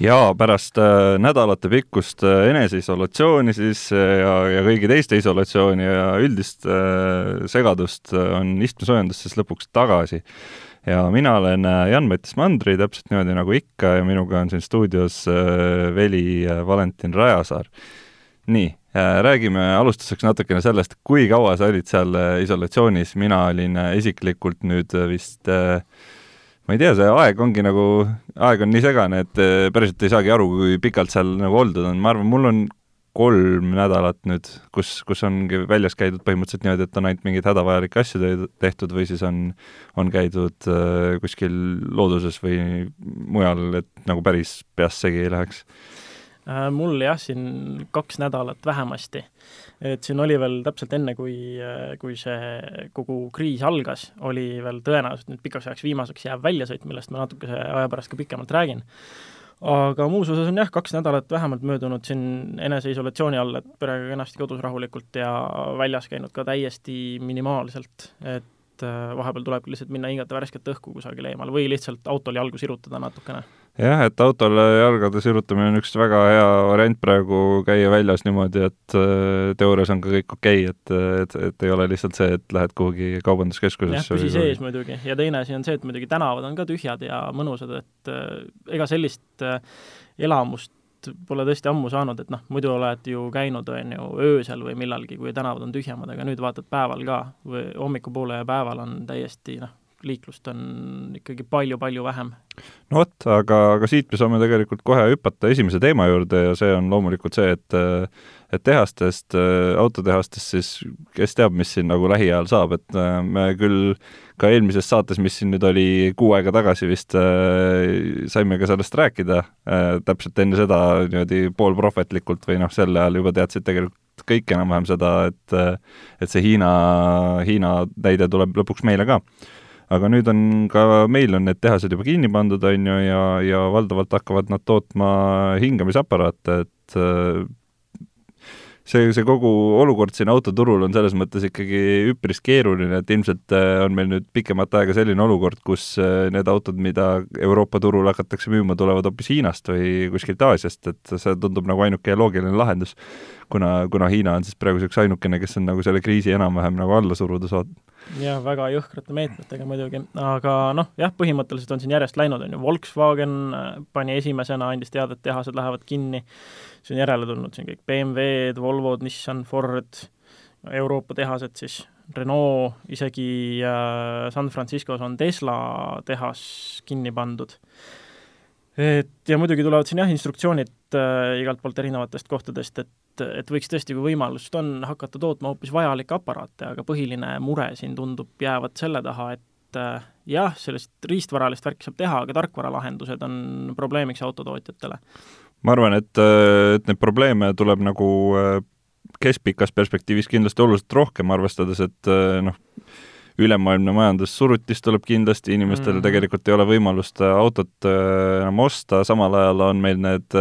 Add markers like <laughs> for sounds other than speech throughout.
ja pärast äh, nädalate pikkust äh, eneseisolatsiooni siis äh, ja, ja kõigi teiste isolatsiooni ja üldist äh, segadust äh, on istmesoojendus siis lõpuks tagasi. ja mina olen äh, Jan-Mattis Mandri, täpselt niimoodi nagu ikka ja minuga on siin stuudios äh, Veli äh, Valentin Rajasaar. nii äh,, räägime alustuseks natukene sellest, kui kaua sa olid seal äh, isolatsioonis, mina olin äh, isiklikult nüüd äh, vist äh, ma ei tea, see aeg ongi nagu, aeg on nii segane, et eh, päriselt ei saagi aru, kui pikalt seal nagu oldud on, ma arvan, mul on kolm nädalat nüüd, kus, kus ongi väljas käidud põhimõtteliselt niimoodi, et on ainult mingeid hädavajalikke asju tehtud või siis on, on käidud äh, kuskil looduses või mujal, et nagu päris peast segi ei läheks äh,? Mul jah, siin kaks nädalat vähemasti. Et siin oli veel täpselt enne, kui, kui see kogu kriis algas, oli veel tõenäoliselt nüüd pikaks ajaks viimaseks jääv väljasõit, millest ma natukese aja pärast ka pikemalt räägin. aga muus osas on jah, kaks nädalat vähemalt möödunud siin eneseisolatsiooni all, et perega kenasti kodus rahulikult ja väljas käinud ka täiesti minimaalselt, et äh, vahepeal tulebki lihtsalt minna hingata värsket õhku kusagil eemal või lihtsalt autol jalgu sirutada natukene jah, et autole jalgade sirutamine on üks väga hea variant praegu käia väljas niimoodi, et äh, teoorias on ka kõik okei okay,, et, et, et ei ole lihtsalt see, et lähed kuhugi kaubanduskeskusesse. jah, püsi sees muidugi. ja teine asi on see, et muidugi tänavad on ka tühjad ja mõnusad, et äh, ega sellist äh, elamust pole tõesti ammu saanud, et noh, muidu oled ju käinud, on ju, öösel või millalgi, kui tänavad on tühjemad, aga nüüd vaatad päeval ka või hommikupoole ja päeval on täiesti noh, liiklust on ikkagi palju-palju vähem. no vot, aga, aga siit me saame tegelikult kohe hüpata esimese teema juurde ja see on loomulikult see, et et tehastest, autotehastest siis, kes teab, mis siin nagu lähiajal saab, et me küll ka eelmises saates, mis siin nüüd oli kuu aega tagasi vist, saime ka sellest rääkida, täpselt enne seda niimoodi poolprohvetlikult või noh, sel ajal juba teadsid tegelikult kõik enam-vähem seda, et et see Hiina, Hiina näide tuleb lõpuks meile ka aga nüüd on ka, meil on need tehased juba kinni pandud, on ju, ja, ja valdavalt hakkavad nad tootma hingamisaparaate, et äh, see, see kogu olukord siin autoturul on selles mõttes ikkagi üpris keeruline, et ilmselt äh, on meil nüüd pikemat aega selline olukord, kus äh, need autod, mida Euroopa turul hakatakse müüma, tulevad hoopis Hiinast või kuskilt Aasiast, et see tundub nagu ainuke loogiline lahendus, kuna, kuna Hiina on siis praeguseks ainukene, kes on nagu selle kriisi enam-vähem nagu alla suruda saanud jah, väga jõhkrate meetmetega muidugi, aga noh, jah, põhimõtteliselt on siin järjest läinud, on ju, Volkswagen äh, pani esimesena, andis teada, et tehased lähevad kinni, siis on järele tulnud siin kõik BMW-d, Volvod, Nissan, Ford, Euroopa tehased siis, Renault, isegi San Franciscos on Tesla tehas kinni pandud. et ja muidugi tulevad siin jah, instruktsioonid äh, igalt poolt erinevatest kohtadest, et et, võiks tõesti, kui võimalust on, hakata tootma hoopis vajalikke aparaate, aga põhiline mure siin tundub jäävat selle taha, et äh, jah, sellist riistvaralist värki saab teha, aga tarkvaralahendused on probleemiks autotootjatele. ma arvan, et, äh, et neid probleeme tuleb nagu äh, keskpikas perspektiivis kindlasti oluliselt rohkem, arvestades, et noh, ülemaailmne majandussurutis tuleb kindlasti, inimestel mm. tegelikult ei ole võimalust autot enam osta, samal ajal on meil need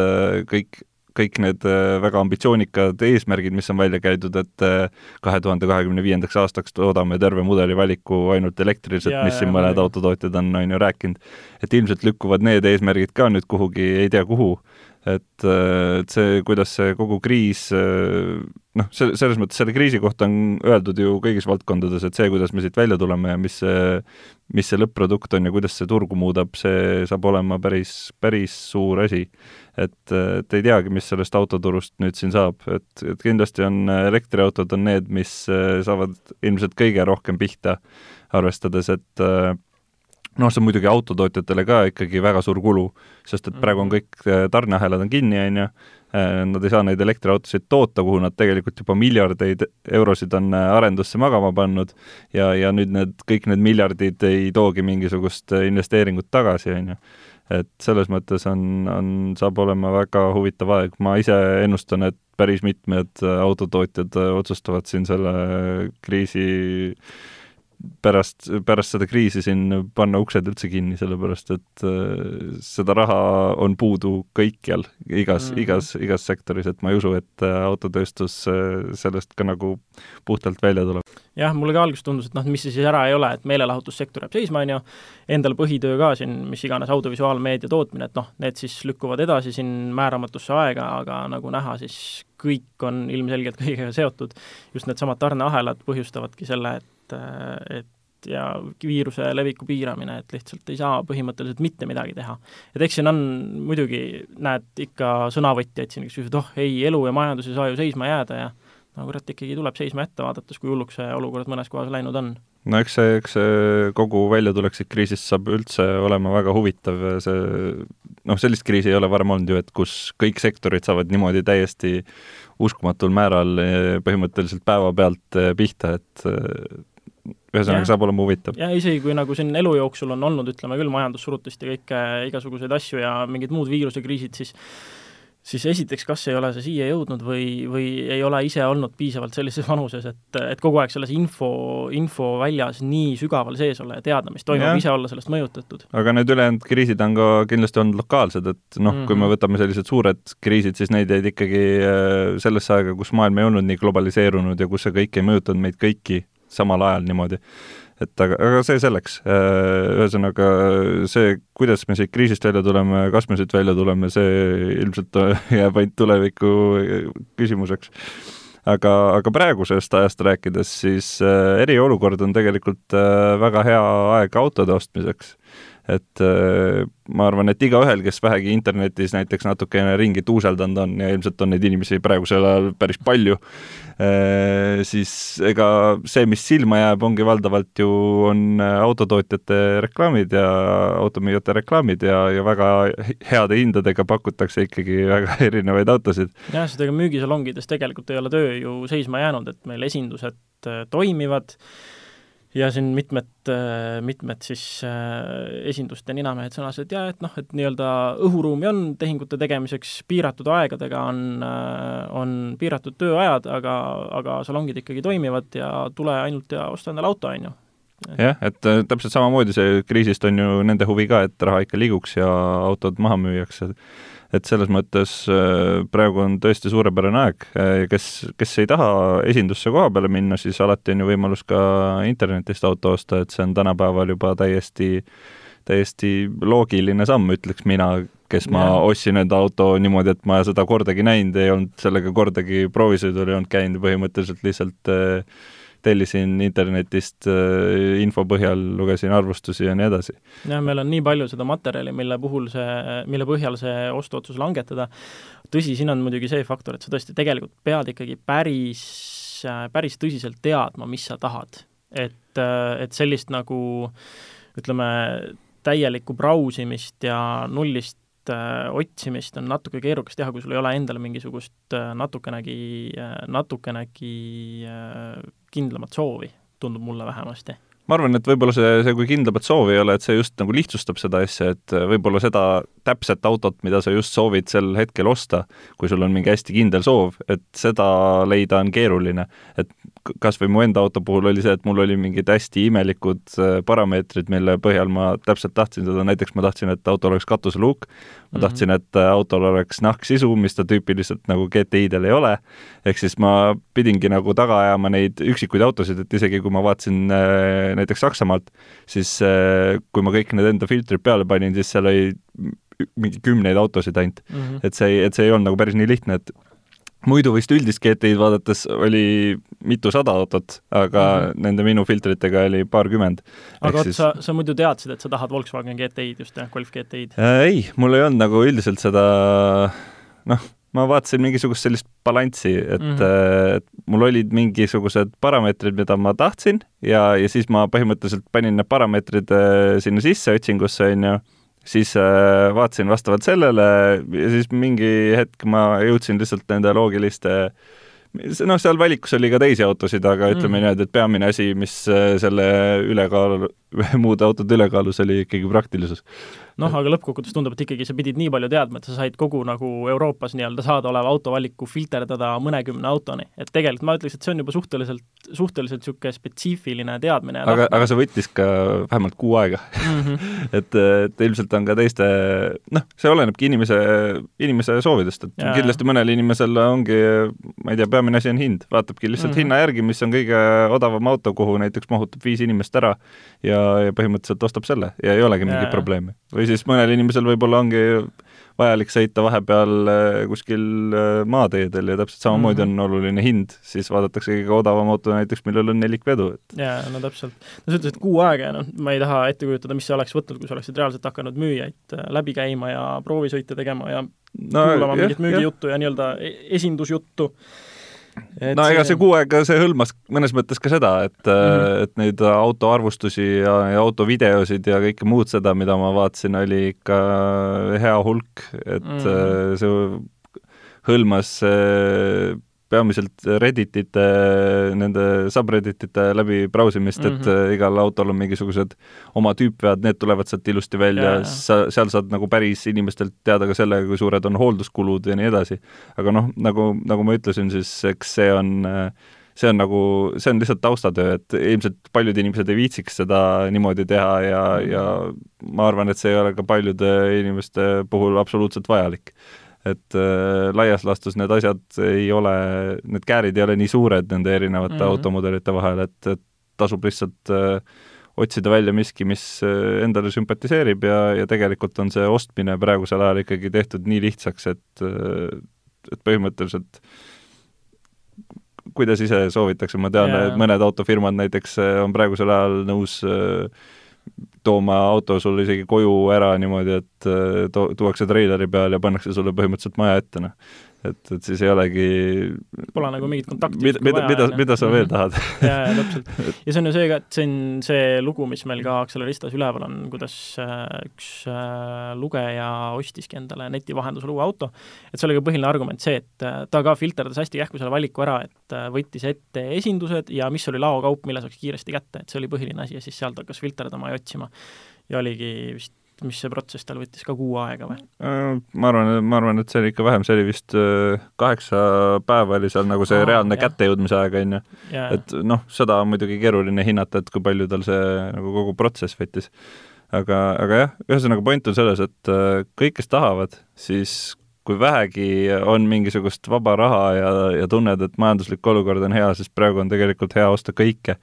kõik kõik need äh, väga ambitsioonikad eesmärgid, mis on välja käidud, et äh, kahe tuhande kahekümne viiendaks aastaks toodame terve mudeli valiku ainult elektriliselt, mis siin mõned autotootjad on, on ju rääkinud. et ilmselt lükkuvad need eesmärgid ka nüüd kuhugi, ei tea kuhu et, äh, et see, kuidas see kogu kriis noh, see, selles mõttes selle kriisi kohta on öeldud ju kõigis valdkondades, et see, kuidas me siit välja tuleme ja mis see, mis see lõpp-produkt on ja kuidas see turgu muudab, see saab olema päris, päris suur asi. et, et ei teagi, mis sellest autoturust nüüd siin saab, et, et kindlasti on elektriautod on need, mis saavad ilmselt kõige rohkem pihta, arvestades, et noh, see on muidugi autotootjatele ka ikkagi väga suur kulu, sest et praegu on mhm. kõik tarneahelad on kinni, on ju, Äh, nad ei saa neid elektriautosid toota, kuhu nad tegelikult juba miljardeid eurosid on äh, arendusse magama pannud ja, ja nüüd need, kõik need miljardid ei toogi mingisugust äh, investeeringut tagasi, on ju. et selles mõttes on, on, saab olema väga huvitav aeg, ma ise ennustan, et päris mitmed autotootjad otsustavad siin selle kriisi pärast, pärast seda kriisi siin panna uksed üldse kinni, sellepärast et äh, seda raha on puudu kõikjal, igas mm, -hmm. igas, igas sektoris, et ma ei usu, et äh, autotööstus äh, sellest ka nagu puhtalt välja tuleb. jah, mulle ka alguses tundus, et noh, mis see siis ära ei ole, et meelelahutussektor jääb seisma, on ju, endal põhitöö ka siin, mis iganes audiovisuaalmeedia tootmine, et noh, need siis lükkuvad edasi siin määramatusse aega, aga nagu näha, siis kõik on ilmselgelt kõigega seotud. just needsamad tarneahelad põhjustavadki selle, et et, et ja viiruse leviku piiramine, et lihtsalt ei saa põhimõtteliselt mitte midagi teha. et eks siin on muidugi, näed ikka sõnavõtjaid siin, kes ütlevad, oh ei, elu ja majandus ei saa ju seisma jääda ja no kurat, ikkagi tuleb seisma jätta, vaadates, kui hulluks see olukord mõnes kohas läinud on no eks see, eks see kogu väljatulek siit kriisist saab üldse olema väga huvitav, see noh, sellist kriisi ei ole varem olnud ju, et kus kõik sektorid saavad niimoodi täiesti uskumatul määral põhimõtteliselt päevapealt pihta, et ühesõnaga, saab olema huvitav. ja isegi kui nagu siin elu jooksul on olnud, ütleme küll, majandussurutist ja kõike, igasuguseid asju ja mingid muud viirusekriisid, siis siis esiteks, kas ei ole see siia jõudnud või, või ei ole ise olnud piisavalt sellises vanuses, et, et kogu aeg selles info, infoväljas nii sügaval sees olla ja teada, mis toimub, ise olla sellest mõjutatud. aga need ülejäänud kriisid on ka kindlasti olnud lokaalsed, et noh mm, -hmm. kui me mhm. võtame sellised suured kriisid, siis neid jäid ikkagi äh, sellesse aega, kus maailm ei olnud nii globaliseerunud ja kus see kõik ei mõjutanud meid kõiki samal ajal niimoodi. et aga, aga see selleks. Äh, ühesõnaga see, kuidas me siit kriisist välja tuleme, kas me siit välja tuleme, see ilmselt <laughs> jääb ainult tuleviku küsimuseks aga, aga praegusest ajast rääkides, siis äh, eriolukord on tegelikult äh, väga hea aeg autode ostmiseks et äh, ma arvan, et igaühel, kes vähegi internetis näiteks natukene ringi tuuseldanud on ja ilmselt on neid inimesi praegusel ajal päris palju, äh, siis ega see, mis silma jääb, ongi valdavalt ju, on autotootjate reklaamid ja automüüjate reklaamid ja, ja väga heade hindadega pakutakse ikkagi väga <laughs> erinevaid autosid. jah, sest ega müügisalongides tegelikult ei ole töö ju seisma jäänud, et meil esindused äh, toimivad, ja siin mitmed, mitmed siis äh, esinduste ninamehed sõnasid, et jaa, et noh, et nii-öelda õhuruumi on tehingute tegemiseks, piiratud aegadega on, äh, on piiratud tööajad, aga, aga salongid ikkagi toimivad ja tule ainult ja osta endale auto, on ju. jah, et äh, täpselt samamoodi see kriisist on ju nende huvi ka, et raha ikka liiguks ja autod maha müüakse et selles mõttes äh, praegu on tõesti suurepärane aeg, äh, kes, kes ei taha esindusse koha peale minna, siis alati on ju võimalus ka internetist auto osta, et see on tänapäeval juba täiesti, täiesti loogiline samm, ütleks mina, kes ma ja. ostsin enda auto niimoodi, et ma seda kordagi näinud ei olnud, sellega kordagi proovisõidul ei olnud käinud, põhimõtteliselt lihtsalt äh, tellisin internetist äh, info põhjal, lugesin arvustusi ja nii edasi. jah, meil on nii palju seda materjali, mille puhul see, mille põhjal see ostuotsus langetada, tõsi, siin on muidugi see faktor, et sa tõesti tegelikult pead ikkagi päris, päris tõsiselt teadma, mis sa tahad. et, et sellist nagu ütleme, täielikku brausimist ja nullist äh, otsimist on natuke keerukas teha, kui sul ei ole endal mingisugust äh, natukenegi äh,, natukenegi äh, kindlamat soovi, tundub mulle vähemasti. Ma arvan, et võib-olla see, see, kui kindlamat soovi ei ole, et see just nagu lihtsustab seda asja, et võib-olla seda täpset autot, mida sa just soovid sel hetkel osta, kui sul on mingi hästi kindel soov, et seda leida on keeruline. et kas või mu enda auto puhul oli see, et mul oli mingid hästi imelikud äh, parameetrid, mille põhjal ma täpselt tahtsin seda, näiteks ma tahtsin, et autol oleks katuseluuk, ma -hmm. tahtsin, et äh, autol oleks nahksisu, mis ta tüüpiliselt nagu GTI-del ei ole, ehk siis ma pidingi nagu taga ajama neid üksikuid autosid, et isegi kui ma vaatasin äh, näiteks Saksamaalt, siis kui ma kõik need enda filtrid peale panin, siis seal oli mingi kümneid autosid ainult mm. -hmm. et see ei, et see ei olnud nagu päris nii lihtne, et muidu vist üldist GT-d vaadates oli mitusada autot, aga mm -hmm. nende minu filtritega oli paarkümmend. aga oot siis..., sa, sa muidu teadsid, et sa tahad Volkswagen GT-d just, jah, Golf GT-d äh,? ei, mul ei olnud nagu üldiselt seda noh, ma vaatasin mingisugust sellist balanssi, et mm, -hmm. et mul olid mingisugused parameetrid, mida ma tahtsin ja, ja siis ma põhimõtteliselt panin need parameetrid äh, sinna sisse otsingusse, on ju siis äh, vaatasin vastavalt sellele ja siis mingi hetk ma jõudsin lihtsalt nende loogiliste noh, seal valikus oli ka teisi autosid, aga ütleme mm. niimoodi, et peamine asi, mis äh, selle ülekaal, <laughs> muude autode ülekaalus oli ikkagi praktilisus noh, aga lõppkokkuvõttes tundub, et ikkagi sa pidid nii palju teadma, et sa said kogu nagu Euroopas nii-öelda saadaoleva autovaliku filterdada mõnekümne autoni. et tegelikult ma ütleks, et see on juba suhteliselt, suhteliselt niisugune spetsiifiline teadmine. aga, aga see võttis ka vähemalt kuu aega mm. -hmm. <laughs> et, et ilmselt on ka teiste, noh, see olenebki inimese, inimese soovidest, et ja, kindlasti mõnel inimesel ongi, ma ei tea, peamine asi on hind, vaatabki lihtsalt mm -hmm. hinna järgi, mis on kõige odavam auto, kuhu näiteks mahutab viis inimest ära ja, ja põhimõtteliselt ostab selle ja ei olegi mingit probleemi. või siis mõnel inimesel võib-olla ongi vajalik sõita vahepeal äh, kuskil äh, maateedel ja täpselt samamoodi mm -hmm. on oluline hind, siis vaadatakse kõige odavam auto näiteks, millel on nelikvedu, et jaa, no täpselt. no sa ütlesid kuu aega ja noh, ma ei taha ette kujutada, mis sa oleks võtnud, kui sa oleksid reaalselt hakanud müüjaid äh, läbi käima ja proovisõite tegema ja no, kuulama mingit müügijuttu ja nii-öelda e-, esindusjuttu Et no ega see kuu aega, see hõlmas mõnes mõttes ka seda, et mm, -hmm. et neid autoarvustusi ja, ja autovideosid ja kõike muud seda, mida ma vaatasin, oli ikka hea hulk, et mm -hmm. see hõlmas peamiselt Redditite, nende subredditite läbi brausimist mm, -hmm. et mhm. äh, igal autol on mingisugused oma tüüpvead, need tulevad sealt ilusti välja sa, seal saad nagu päris inimestelt teada ka selle, kui suured on hoolduskulud ja nii edasi. aga noh, nagu, nagu ma ütlesin, siis eks see on see on nagu, see on lihtsalt taustatöö, et ilmselt paljud inimesed ei viitsiks seda niimoodi teha ja ja ma arvan, et see ei ole ka paljude inimeste puhul absoluutselt vajalik et äh, laias laastus need asjad ei ole, need käärid ei ole nii suured nende erinevate mm -hmm. automudelite vahel, et, et tasub lihtsalt äh, otsida välja miski, mis äh, endale sümpatiseerib ja, ja tegelikult on see ostmine praegusel ajal ikkagi tehtud nii lihtsaks, et, äh, et põhimõtteliselt kuidas ise soovitakse, ma tean yeah., et mõned autofirmad näiteks äh, on praegusel ajal nõus äh, tooma auto sulle isegi koju ära niimoodi, et äh, to-, tuuakse treileri peal ja pannakse sulle põhimõtteliselt maja ette, noh et, et siis ei olegi Pole nagu mingit kontakti mida, mida, mida, mida sa veel mhm. tahad <laughs> jaa, jaa, täpselt. <laughs> ja see on ju see ka, et see on see lugu, mis meil ka Acceleristas üleval on, kuidas äh, üks äh, lugeja ostiski endale neti vahendusel uue auto, et see oli ka põhiline argument see, et äh, ta ka filterdas hästi kähku selle valiku ära, et võttis ette esindused ja mis oli laokaup, mille saaks kiiresti kätte, et see oli põhiline asi ja siis sealt hakkas filterdama ja otsima. ja oligi vist mis see protsess tal võttis ka kuu aega või? Äh, ma arvan, ma arvan, et see oli ikka vähem, see oli vist äh, kaheksa päeva oli seal nagu see Aa, reaalne jah. kättejõudmise aeg, on ju. et noh, seda on muidugi keeruline hinnata, et kui palju tal see nagu kogu protsess võttis. aga, aga jah, ühesõnaga point on selles, et äh, kõik, kes tahavad, siis kui vähegi on mingisugust vaba raha ja, ja tunned, et majanduslik olukord on hea, siis praegu on tegelikult hea osta kõike,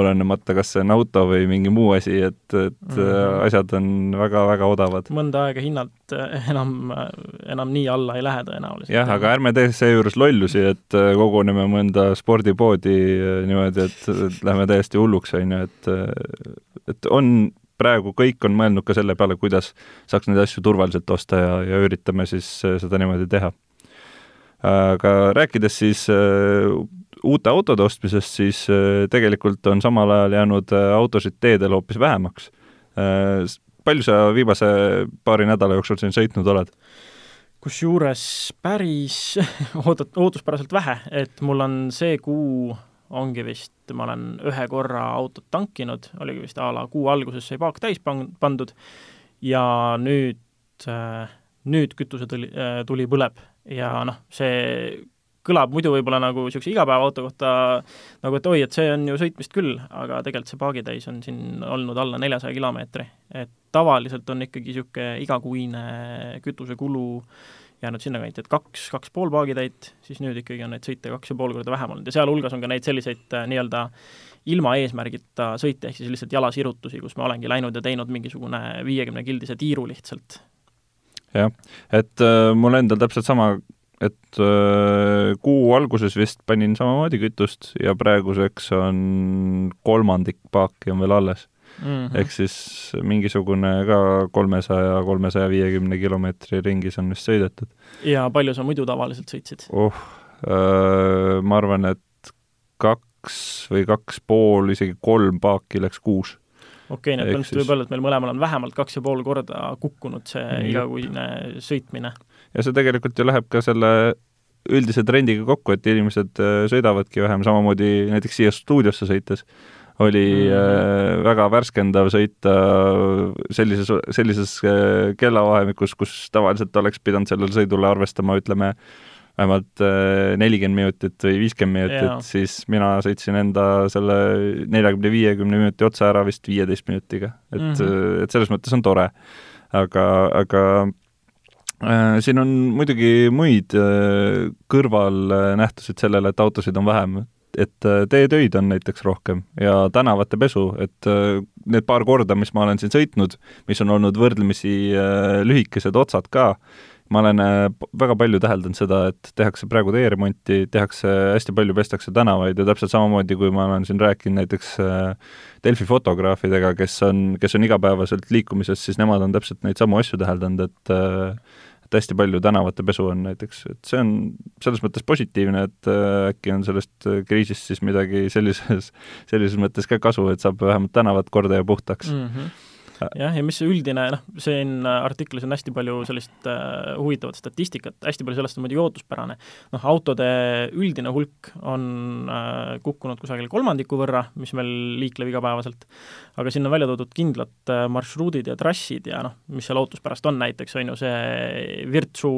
olenemata, kas see on auto või mingi muu asi, et, et mm -hmm. asjad on väga-väga odavad. mõnda aega hinnad äh, enam, enam nii alla ei lähe tõenäoliselt. jah, aga ärme tee seejuures lollusi, et äh, koguneme mõnda spordipoodi niimoodi, et lähme täiesti hulluks, on ju, et et on praegu kõik on mõelnud ka selle peale, kuidas saaks neid asju turvaliselt osta ja, ja üritame siis äh, seda niimoodi teha. aga rääkides siis äh, uute autode ostmisest, siis äh, tegelikult on samal ajal jäänud autosid teedel hoopis vähemaks. palju sa viimase paari nädala jooksul siin sõitnud oled? kusjuures päris <laughs> oodat-, ootuspäraselt vähe, et mul on see kuu ongi vist, ma olen ühe korra autot tankinud, oligi vist a la kuu alguses sai paak täis pan-, pandud ja nüüd, äh, nüüd kütusetuli, äh, tuli põleb ja noh, see kõlab muidu võib-olla nagu niisuguse igapäevaauto kohta nagu, et oi, et see on ju sõitmist küll, aga tegelikult see paagitäis on siin olnud alla neljasaja kilomeetri. et tavaliselt on ikkagi niisugune igakuine kütusekulu äh, jäänud sinnakanti, et kaks, kaks pool paagitäit, siis nüüd ikkagi on neid sõite kaks ja pool korda vähem olnud. Ja sealhulgas on ka neid selliseid äh, nii-öelda ilma eesmärgita sõite, ehk siis lihtsaltjalasirutusi, kus ma olengi läinud ja teinud mingisugune viiekümne kildise tiiru lihtsalt. jah, et äh, mul endal täpselt sama, et äh, kuu alguses vist panin samamoodi kütust ja praeguseks on kolmandik paaki on veel alles mm -hmm. ehk siis mingisugune ka kolmesaja, kolmesaja viiekümne kilomeetri ringis on vist sõidetud. ja palju sa muidu tavaliselt sõitsid? oh, ma arvan, et kaks või kaks pool, isegi kolm paaki läks kuus okei okay,, nii et põhimõtteliselt võib öelda, et meil mõlemal on vähemalt kaks ja pool korda kukkunud see igakuine sõitmine. ja see tegelikult ju läheb ka selle üldise trendiga kokku, et inimesed sõidavadki vähem, samamoodi näiteks siia stuudiosse sõites oli äh, väga värskendav sõita sellises, sellises äh, kellavahemikus, kus tavaliselt oleks pidanud sellele sõidule arvestama, ütleme, vähemalt äh, nelikümmend minutit või viiskümmend minutit, siis mina sõitsin enda selle neljakümne, viiekümne minuti otsa ära vist viieteist minutiga. et mm. -hmm. et selles mõttes on tore. aga, aga siin on muidugi muid äh, kõrvalnähtusid sellele, et autosid on vähem, et äh, teetöid on näiteks rohkem ja tänavate pesu, et äh, need paar korda, mis ma olen siin sõitnud, mis on olnud võrdlemisi äh, lühikesed otsad ka, ma olen väga palju täheldanud seda, et tehakse praegu teeremonti, tehakse hästi palju, pestakse tänavaid ja täpselt samamoodi, kui ma olen siin rääkinud näiteks Delfi fotograafidega, kes on, kes on igapäevaselt liikumises, siis nemad on täpselt neid samu asju täheldanud, et et hästi palju tänavate pesu on näiteks, et see on selles mõttes positiivne, et äh, äkki on sellest äh, kriisist siis midagi sellises, <laughs> sellises mõttes ka kasu, et saab vähemalt tänavad korda ja puhtaks mm. -hmm jah, ja mis see üldine, noh, siin artiklis on hästi palju sellist äh, huvitavat statistikat, hästi palju sellest on muidugi ootuspärane. noh, autode üldine hulk on äh, kukkunud kusagil kolmandiku võrra, mis meil liikleb igapäevaselt, aga siin on välja toodud kindlad äh, marsruudid ja trassid ja noh, mis seal ootuspärast on, näiteks on ju see Virtsu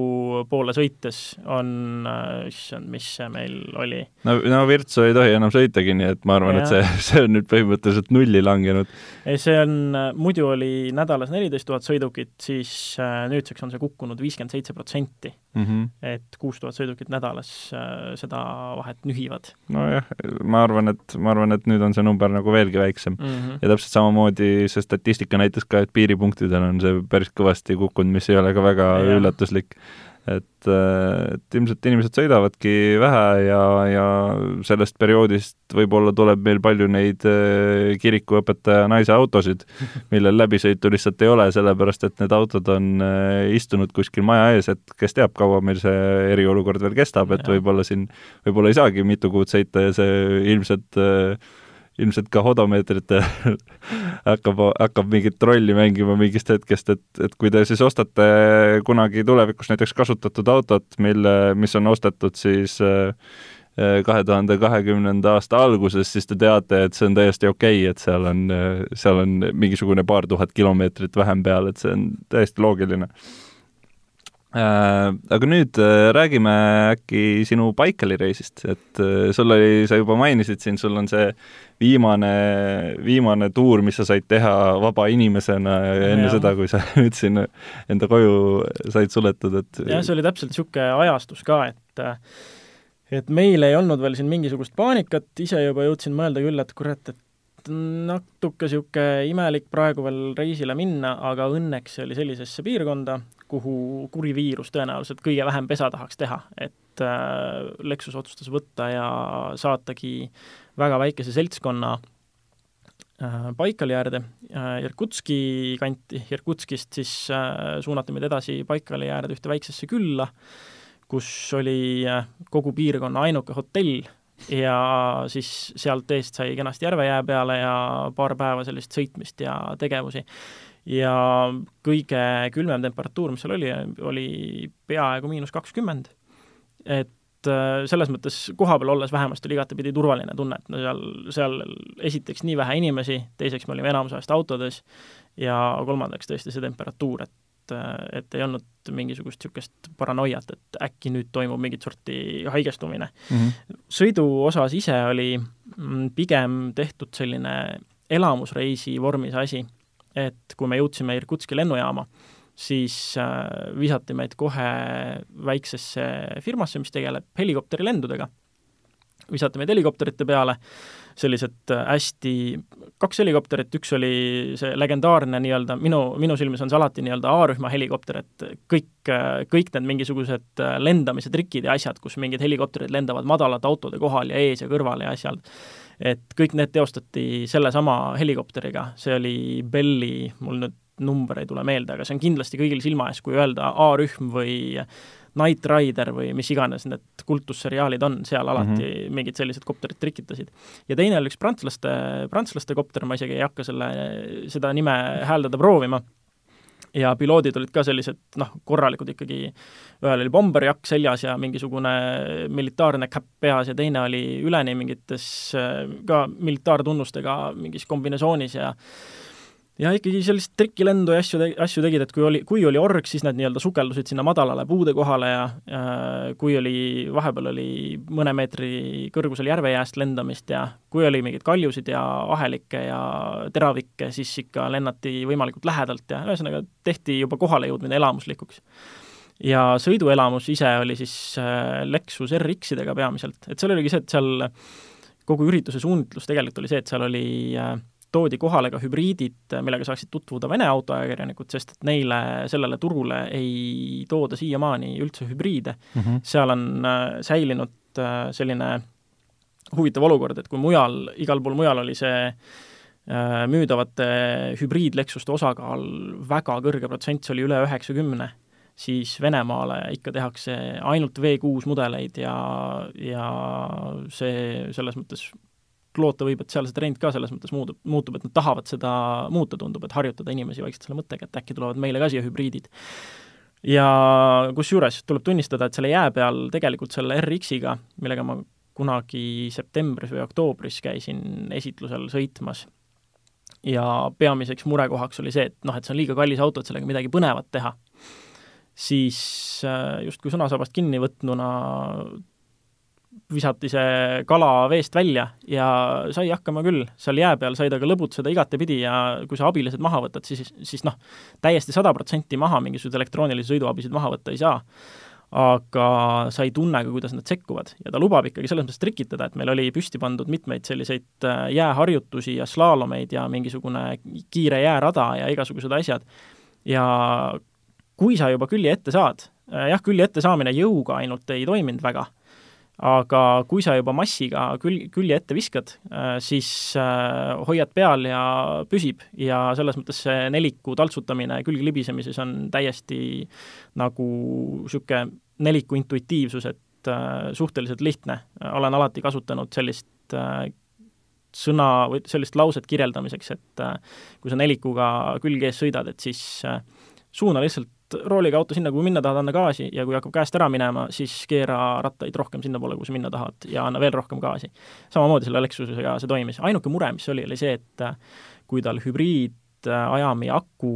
poole sõites on äh,, issand, mis see meil oli? no, no Virtsu ei tohi enam sõitagi, nii et ma arvan, et see, <laughs> see on nüüd põhimõtteliselt nulli langenud. ei, see on, muidu oli nädalas neliteist tuhat sõidukit, siis äh, nüüdseks on see kukkunud viiskümmend seitse protsenti. Mhm. et kuus tuhat sõidukit nädalas äh, seda vahet nühivad nojah, ma arvan, et, ma arvan, et nüüd on see number nagu veelgi väiksem mm. -hmm. ja täpselt samamoodi see statistika näitas ka, et piiripunktidel on see päris kõvasti kukkunud, mis ei ole ka väga ja. üllatuslik. Et, et ilmselt inimesed sõidavadki vähe ja, ja sellest perioodist võib-olla tuleb meil palju neid eh, kirikuõpetaja naise autosid, <laughs> millel läbisõitu lihtsalt ei ole, sellepärast et need autod on eh, istunud kuskil maja ees, et kes teab, kaua meil see eriolukord veel kestab, et võib-olla siin, võib-olla ei saagi mitu kuud sõita ja see ilmselt äh, ilmselt ka hodomeetritel <laughs> hakkab, hakkab mingit rolli mängima mingist hetkest, et, et kui te siis ostate kunagi tulevikus näiteks kasutatud autot, mille, mis on ostetud siis kahe tuhande kahekümnenda aasta alguses, siis te teate, et see on täiesti okei okay,, et seal on, seal on mingisugune paar tuhat kilomeetrit vähem peal, et see on täiesti loogiline aga nüüd äh, räägime äkki sinu Baikali reisist, et äh, sul oli, sa juba mainisid siin, sul on see viimane, viimane tuur, mis sa said teha vaba inimesena ja enne Jah. seda, kui sa <laughs> nüüd siin enda koju said suletud, et jah, see oli täpselt niisugune ajastus ka, et et meil ei olnud veel siin mingisugust paanikat, ise juba jõudsin mõelda küll, et kurat, et natuke niisugune imelik praegu veel reisile minna, aga õnneks see oli sellisesse piirkonda, kuhu kuri viirus tõenäoliselt kõige vähem pesa tahaks teha, et äh, Lexus otsustas võtta ja saatagi väga väikese seltskonna äh, Baikali äärde äh, Irkutski kanti, Irkutskist siis äh, suunati meid edasi Baikali äärde ühte väiksesse külla, kus oli äh, kogu piirkonna ainuke hotell ja siis sealt eest sai kenasti järvejää peale ja paar päeva sellist sõitmist ja tegevusi. Ja kõige külmem temperatuur, mis seal oli, oli peaaegu miinus kakskümmend. et äh, selles mõttes kohapeal olles vähemasti oli igatepidi turvaline tunne, et no seal, seal esiteks nii vähe inimesi, teiseks me olime enamus ajast autodes ja kolmandaks tõesti see temperatuur, et et ei olnud mingisugust niisugust paranoiat, et äkki nüüd toimub mingit sorti haigestumine mm -hmm. sõidu osas ise oli mm, pigem tehtud selline elamusreisi vormis asi, et kui me jõudsime Irkutski lennujaama, siis äh, visati meid kohe väiksesse firmasse, mis tegeleb helikopterilendudega. visati meid helikopterite peale, sellised äh, hästi, kaks helikopterit, üks oli see legendaarne nii-öelda, minu, minu silmis on see alati nii-öelda A-rühma helikopter, et kõik, kõik need mingisugused äh, lendamise trikid ja asjad, kus mingid helikopterid lendavad madalate autode kohal ja ees ja kõrval ja asjal, et kõik need teostati sellesama helikopteriga, see oli Belli, mul nüüd number ei tule meelde, aga see on kindlasti kõigil silma ees, kui öelda A-rühm või Knight Rider või mis iganes need kultusseriaalid on, seal alati mm -hmm. mingid sellised kopterid trikitasid. ja teine oli üks prantslaste, prantslaste kopter, ma isegi ei hakka selle, seda nime hääldada proovima, ja piloodid olid ka sellised noh, korralikud ikkagi, ühel oli bomberjakk seljas ja mingisugune militaarne käpp peas ja teine oli üleni mingites ka militaartunnustega mingis kombinesioonis ja ja ikkagi sellist trikilendu ja asju, asju tegid, et kui oli, kui oli org, siis nad nii-öelda sukeldusid sinna madalale puude kohale ja äh, kui oli, vahepeal oli mõne meetri kõrgusel järvejääst lendamist ja kui oli mingeid kaljusid ja ahelikke ja teravikke, siis ikka lennati võimalikult lähedalt ja ühesõnaga tehti juba kohalejõudmine elamuslikuks. ja sõiduelamus ise oli siis äh, Lexus RX-idega peamiselt, et seal oligi see, et seal kogu ürituse suunitlus tegelikult oli see, et seal oli äh, toodi kohale ka hübriidid, millega saaksid tutvuda Vene autoajakirjanikud, sest et neile, sellele turule ei tooda siiamaani üldse hübriide mm. -hmm. seal on äh, säilinud äh, selline huvitav olukord, et kui mujal, igal pool mujal oli see äh, müüdavate hübriidleksuste osakaal väga kõrge protsent, see oli üle üheksakümne, siis Venemaale ikka tehakse ainult V6 mudeleid ja, ja see selles mõttes loota võib, et seal see trend ka selles mõttes muutub, muutub, et nad tahavad seda muuta, tundub, et harjutada inimesi vaikselt selle mõttega, et äkki tulevad meile ka siia hübriidid. ja kusjuures tuleb tunnistada, et selle jää peal tegelikult selle RX-iga, millega ma kunagi septembris või oktoobris käisin esitlusel sõitmas, ja peamiseks murekohaks oli see, et noh, et see on liiga kallis auto, et sellega midagi põnevat teha, siis äh, justkui sõnasabast kinni võtnuna visati see kala veest välja ja sai hakkama küll, seal jää peal sai ta ka lõbutseda igatepidi ja kui sa abilised maha võtad, siis, siis noh, täiesti sada protsenti maha mingisuguseid elektroonilisi sõiduabisid maha võtta ei saa. aga sa ei tunne ka, kuidas nad sekkuvad ja ta lubab ikkagi selles mõttes trikitada, et meil oli püsti pandud mitmeid selliseid äh, jääharjutusi ja slaalomeid ja mingisugune kiire jäärada ja igasugused asjad. ja kui sa juba külje ette saad, äh, jah, külje ette saamine jõuga ainult ei toiminud väga aga kui sa juba massiga küll, külje ette viskad, äh, siis äh, hoiad peal ja püsib ja selles mõttes see neliku taltsutamine külge libisemises on täiesti nagu niisugune neliku intuitiivsus, et äh, suhteliselt lihtne. olen alati kasutanud sellist sõna või sellist lauset kirjeldamiseks, et kui sa nelikuga külge ees sõidad, et siis suuna lihtsalt rooliga auto sinna, kuhu minna tahad, anna gaasi ja kui hakkab käest ära minema, siis keera rattaid rohkem sinnapoole, kuhu sa minna tahad ja anna veel rohkem gaasi. samamoodi selle Lexusega see toimis, ainuke mure, mis oli, oli see, et kui tal hübriidajami aku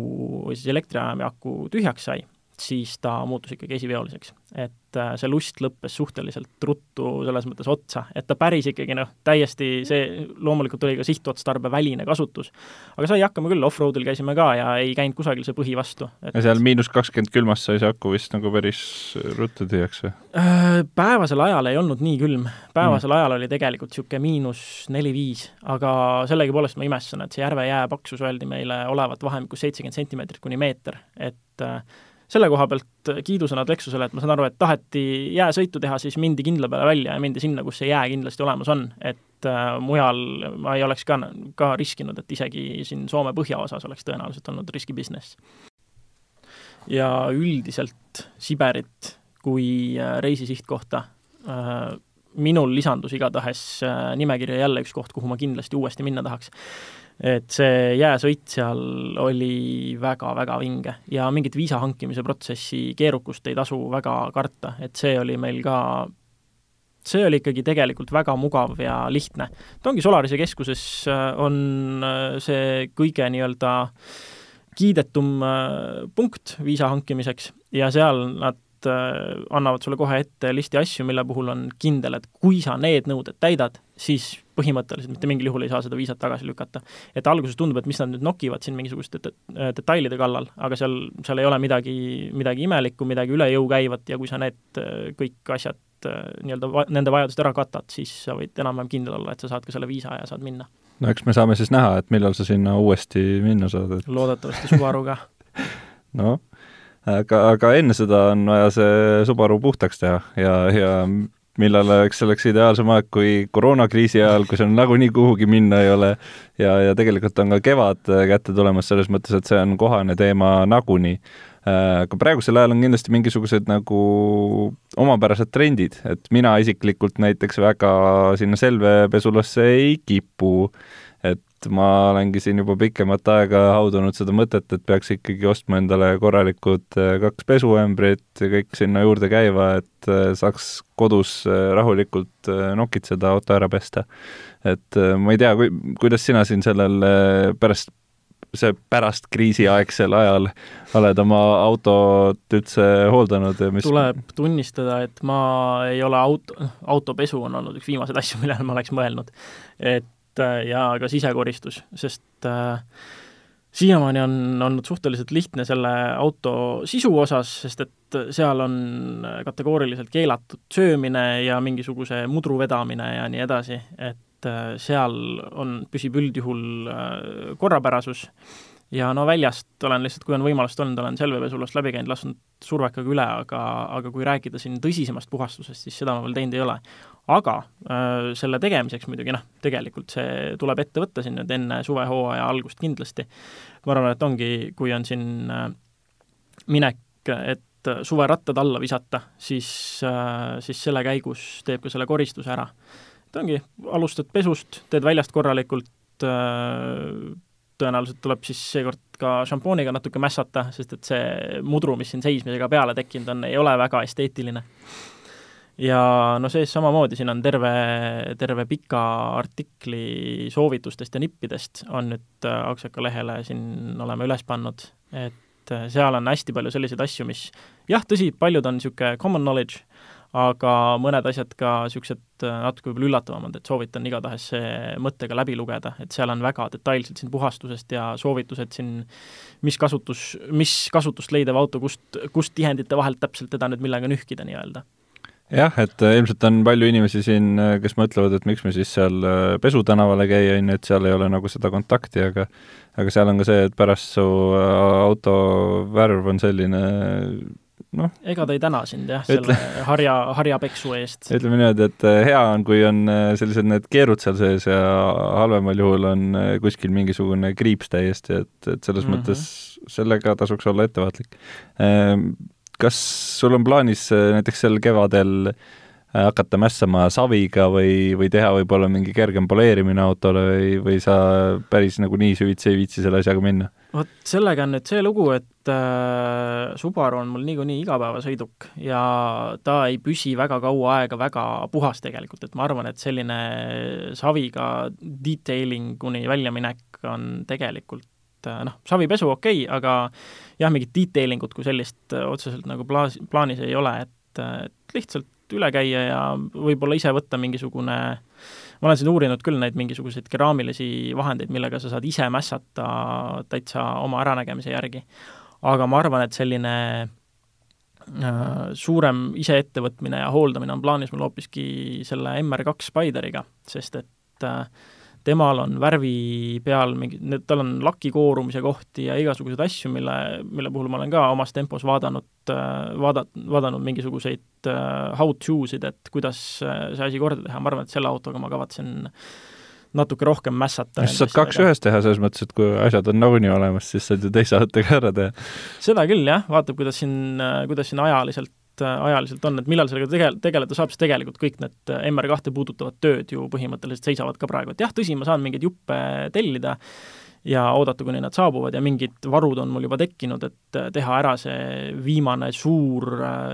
või siis elektriajami aku tühjaks sai, siis ta muutus ikkagi esiveoliseks. et äh, see lust lõppes suhteliselt ruttu selles mõttes otsa, et ta päris ikkagi noh, täiesti see, loomulikult oli ka sihtotstarbeväline kasutus, aga sai hakkama küll, off-roadil käisime ka ja ei käinud kusagil see põhi vastu et.... ja seal miinus kakskümmend külmas sai see aku vist nagu päris ruttu tühjaks või? Äh, päevasel ajal ei olnud nii külm, päevasel mm. ajal oli tegelikult niisugune miinus neli-viis, aga sellegipoolest ma imestan, et see järve jää paksus öeldi meile olevat vahemikus seitsekümmend sentimeetrit kuni meeter, et äh, selle koha pealt kiidusõnad Lexusele, et ma saan aru, et taheti jääsõitu teha, siis mindi kindla peale välja ja mindi sinna, kus see jää kindlasti olemas on, et äh, mujal ma ei oleks ka, ka riskinud, et isegi siin Soome põhjaosas oleks tõenäoliselt olnud riski business. ja üldiselt Siberit kui äh, reisisihtkohta äh, minul lisandus igatahes äh, nimekirja jälle üks koht, kuhu ma kindlasti uuesti minna tahaks et see jääsõit seal oli väga-väga vinge ja mingit viisa hankimise protsessi keerukust ei tasu väga karta, et see oli meil ka, see oli ikkagi tegelikult väga mugav ja lihtne. Tongi Solarise keskuses äh, on äh, see kõige nii-öelda kiidetum äh, punkt viisa hankimiseks ja seal nad annavad sulle kohe ette listi asju, mille puhul on kindel, et kui sa need nõuded täidad, siis põhimõtteliselt mitte mingil juhul ei saa seda viisat tagasi lükata. et alguses tundub, et mis nad nüüd nokivad siin mingisuguste detailide kallal, aga seal, seal ei ole midagi, midagi imelikku, midagi üle jõu käivat ja kui sa need kõik asjad nii-öelda va-, nende vajadused ära katad, siis sa võid enam-vähem kindel olla, et sa saad ka selle viisa ja saad minna. no eks me saame siis näha, et millal sa sinna uuesti minna saad, et loodetavasti Subaruga <laughs> noh, aga, aga enne seda on vaja see Subaru puhtaks teha ja, ja millal oleks selleks ideaalsem aeg kui koroonakriisi ajal, kui sul nagunii kuhugi minna ei ole ja, ja tegelikult on ka kevad kätte tulemas selles mõttes, et see on kohane teema nagunii. Aga praegusel ajal on kindlasti mingisugused nagu omapärased trendid, et mina isiklikult näiteks väga sinna selvepesulasse ei kipu, et ma olengi siin juba pikemat aega haudunud seda mõtet, et peaks ikkagi ostma endale korralikud äh, kaks pesuämbrit ja kõik sinna juurde käiva, et äh, saaks kodus rahulikult nokitseda, auto ära pesta. et ma ei tea, kui, kuidas sina siin sellel pärast see pärast kriisiaegsel ajal oled oma autot üldse hooldanud ja mis tuleb tunnistada, et ma ei ole auto, autopesu on olnud üks viimaseid asju, <laughs> millele ma oleks mõelnud. et äh, ja ka sisekoristus, sest äh, siiamaani on olnud suhteliselt lihtne selle auto sisu osas, sest et seal on kategooriliselt keelatud söömine ja mingisuguse mudru vedamine ja nii edasi, et et äh, seal on, püsib üldjuhul äh, korrapärasus ja no väljast olen lihtsalt, kui on võimalust olnud, olen selvepesulast läbi käinud, lasknud survekaga üle, aga, aga kui rääkida siin tõsisemast puhastusest, siis seda ma veel teinud ei ole. aga äh, selle tegemiseks muidugi noh, tegelikult see tuleb ette võtta siin nüüd enne suvehooaja algust kindlasti. ma arvan, et ongi, kui on siin äh, minek, et suverattad alla visata, siis äh,, siis selle käigus teeb ka selle koristuse ära et ongi, alustad pesust, teed väljast korralikult, äh, tõenäoliselt tuleb siis seekord ka šampooniga natuke mässata, sest et see mudru, mis siin seismisega peale tekkinud on, ei ole väga esteetiline. ja no sees samamoodi, siin on terve, terve pika artikli soovitustest ja nippidest on nüüd äh, Aksaka lehele siin oleme üles pannud, et äh, seal on hästi palju selliseid asju, mis jah, tõsi, paljud on niisugune common knowledge, aga mõned asjad ka niisugused äh, natuke võib-olla üllatavamad, et soovitan igatahes see mõttega läbi lugeda, et seal on väga detailselt siin puhastusest ja soovitused siin, mis kasutus, mis kasutust leidev auto, kust, kust tihendite vahelt täpselt teda nüüd millega nühkida nii-öelda. Jah, et äh, ilmselt on palju inimesi siin, äh, kes mõtlevad, et miks me siis seal Pesu tänavale käi, on ju, et seal ei ole nagu seda kontakti, aga aga seal on ka see, et pärast su auto värv on selline noh. ega ta ei täna sind jah, selle harja, harjapeksu eest. <laughs> ütleme niimoodi, et äh, hea on, kui on äh, sellised need keerud seal sees ja halvemal juhul on äh, kuskil mingisugune kriips täiesti, et, et selles mm -hmm. mõttes sellega tasuks olla ettevaatlik. Ähm, kas sul on plaanis näiteks sel kevadel hakata mässama saviga või, või teha võib-olla mingi kergem poleerimine autole või, või sa päris nagu nii süvitsi ei viitsi selle asjaga minna? vot sellega on nüüd see lugu, et äh, Subaru on mul niikuinii igapäevasõiduk ja ta ei püsi väga kaua aega väga puhas tegelikult, et ma arvan, et selline saviga detailinguni väljaminek on tegelikult äh, noh, savipesu okei okay,, aga jah, mingit detailingut kui sellist otseselt nagu plaas, plaanis ei ole, et, et lihtsalt üle käia ja võib-olla ise võtta mingisugune ma olen siin uurinud küll neid mingisuguseid keraamilisi vahendeid, millega sa saad ise mässata täitsa oma äranägemise järgi. aga ma arvan, et selline äh, suurem iseettevõtmine ja hooldamine on plaanis mul hoopiski selle MR2 Spideriga, sest et äh, temal on värvi peal mingi, tal on laki koorumise kohti ja igasuguseid asju, mille, mille puhul ma olen ka omas tempos vaadanud, äh, vaada-, vaadanud mingisuguseid uh, how to sid, et kuidas äh, see asi korda teha, ma arvan, et selle autoga ma kavatsen natuke rohkem mässata. sa saad kaks ühes teha, selles mõttes, et kui asjad on nagunii olemas, siis saad ju teise autoga ära teha. seda küll, jah, vaatab, kuidas siin, kuidas siin ajaliselt Äh, ajaliselt on, et millal sellega tege-, tegeleda saab, sest tegelikult kõik need äh, MR2 puudutavad tööd ju põhimõtteliselt seisavad ka praegu, et jah, tõsi, ma saan mingeid juppe tellida ja oodata, kuni nad saabuvad ja mingid varud on mul juba tekkinud, et äh, teha ära see viimane suur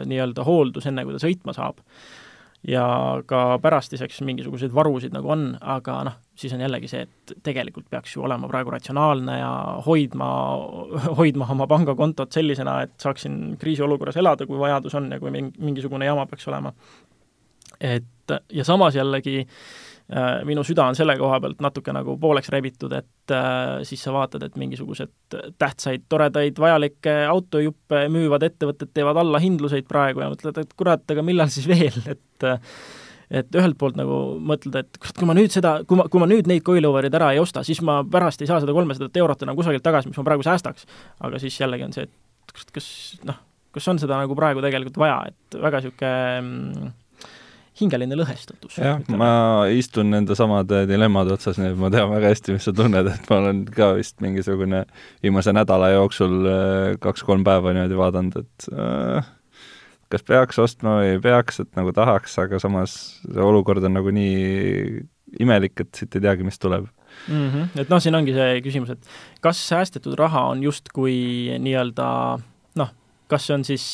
nii-öelda hooldus, enne kui ta sõitma saab. Ja ka pärastiseks mingisuguseid varusid nagu on, aga noh, siis on jällegi see, et tegelikult peaks ju olema praegu ratsionaalne ja hoidma, hoidma oma pangakontot sellisena, et saaksin kriisiolukorras elada, kui vajadus on ja kui mingi, mingisugune jama peaks olema. et ja samas jällegi Äh, minu süda on selle koha pealt natuke nagu pooleks rebitud, et äh, siis sa vaatad, et mingisugused tähtsaid, toredaid, vajalikke autojuppe müüvad ettevõtted teevad allahindluseid praegu ja mõtled, et kurat, aga millal siis veel, et et ühelt poolt nagu mõtled, et kurat, kui ma nüüd seda, kui ma, kui ma nüüd neid coilover'id ära ei osta, siis ma pärast ei saa seda kolmesadat eurot enam kusagilt tagasi, mis ma praegu säästaks. aga siis jällegi on see, et kurat, kas noh, kas on seda nagu praegu tegelikult vaja, et väga niisugune mm, hingeline lõhestatus. jah, ma istun nende samade dilemmade otsas, nii et ma tean väga hästi, mis sa tunned, et ma olen ka vist mingisugune viimase nädala jooksul äh, kaks-kolm päeva niimoodi vaadanud, et äh, kas peaks ostma või ei peaks, et nagu tahaks, aga samas see olukord on nagu nii imelik, et siit ei teagi, mis tuleb mm. -hmm. et noh, siin ongi see küsimus, et kas säästetud raha on justkui nii-öelda noh, kas see on siis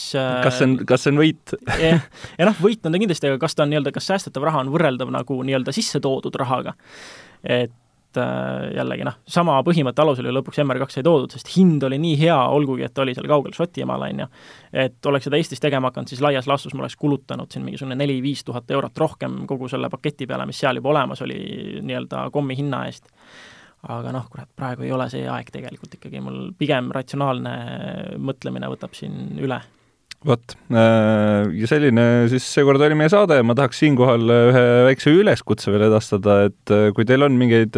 kas see on, kas see on võit <laughs> jah, ja noh, võit on ta kindlasti, aga kas ta on nii-öelda, kas säästetav raha on võrreldav nagu nii-öelda sisse toodud rahaga? et et äh, jällegi noh, sama põhimõtte alusel ju lõpuks MR2 sai toodud, sest hind oli nii hea, olgugi et oli seal kaugel Šotimaal, on ju, et oleks seda Eestis tegema hakanud, siis laias laastus ma oleks kulutanud siin mingisugune neli-viis tuhat eurot rohkem kogu selle paketi peale, mis seal juba olemas oli nii-öelda kommi hinna eest. Aga noh, kurat, praegu ei ole see aeg tegelikult ikkagi, mul pigem ratsionaalne mõtlemine võtab siin üle vot, äh, ja selline siis seekord oli meie saade, ma tahaks siinkohal äh, ühe väikse üleskutse veel edastada, et äh, kui teil on mingeid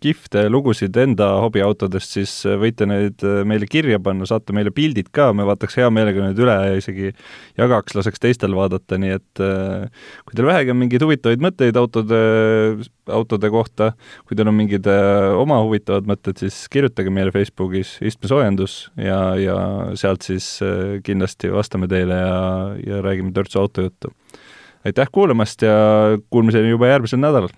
kihvte lugusid enda hobiautodest, siis võite neid meile kirja panna, saata meile pildid ka, me vaataks hea meelega need üle ja isegi jagaks, laseks teistel vaadata, nii et kui teil vähegi on mingeid huvitavaid mõtteid autode, autode kohta, kui teil on mingid oma huvitavad mõtted, siis kirjutage meile Facebookis istmesoojendus ja, ja sealt siis kindlasti vastame vastame teile ja, ja räägime törtsu autojuttu. aitäh kuulamast ja kuulmiseni juba järgmisel nädalal!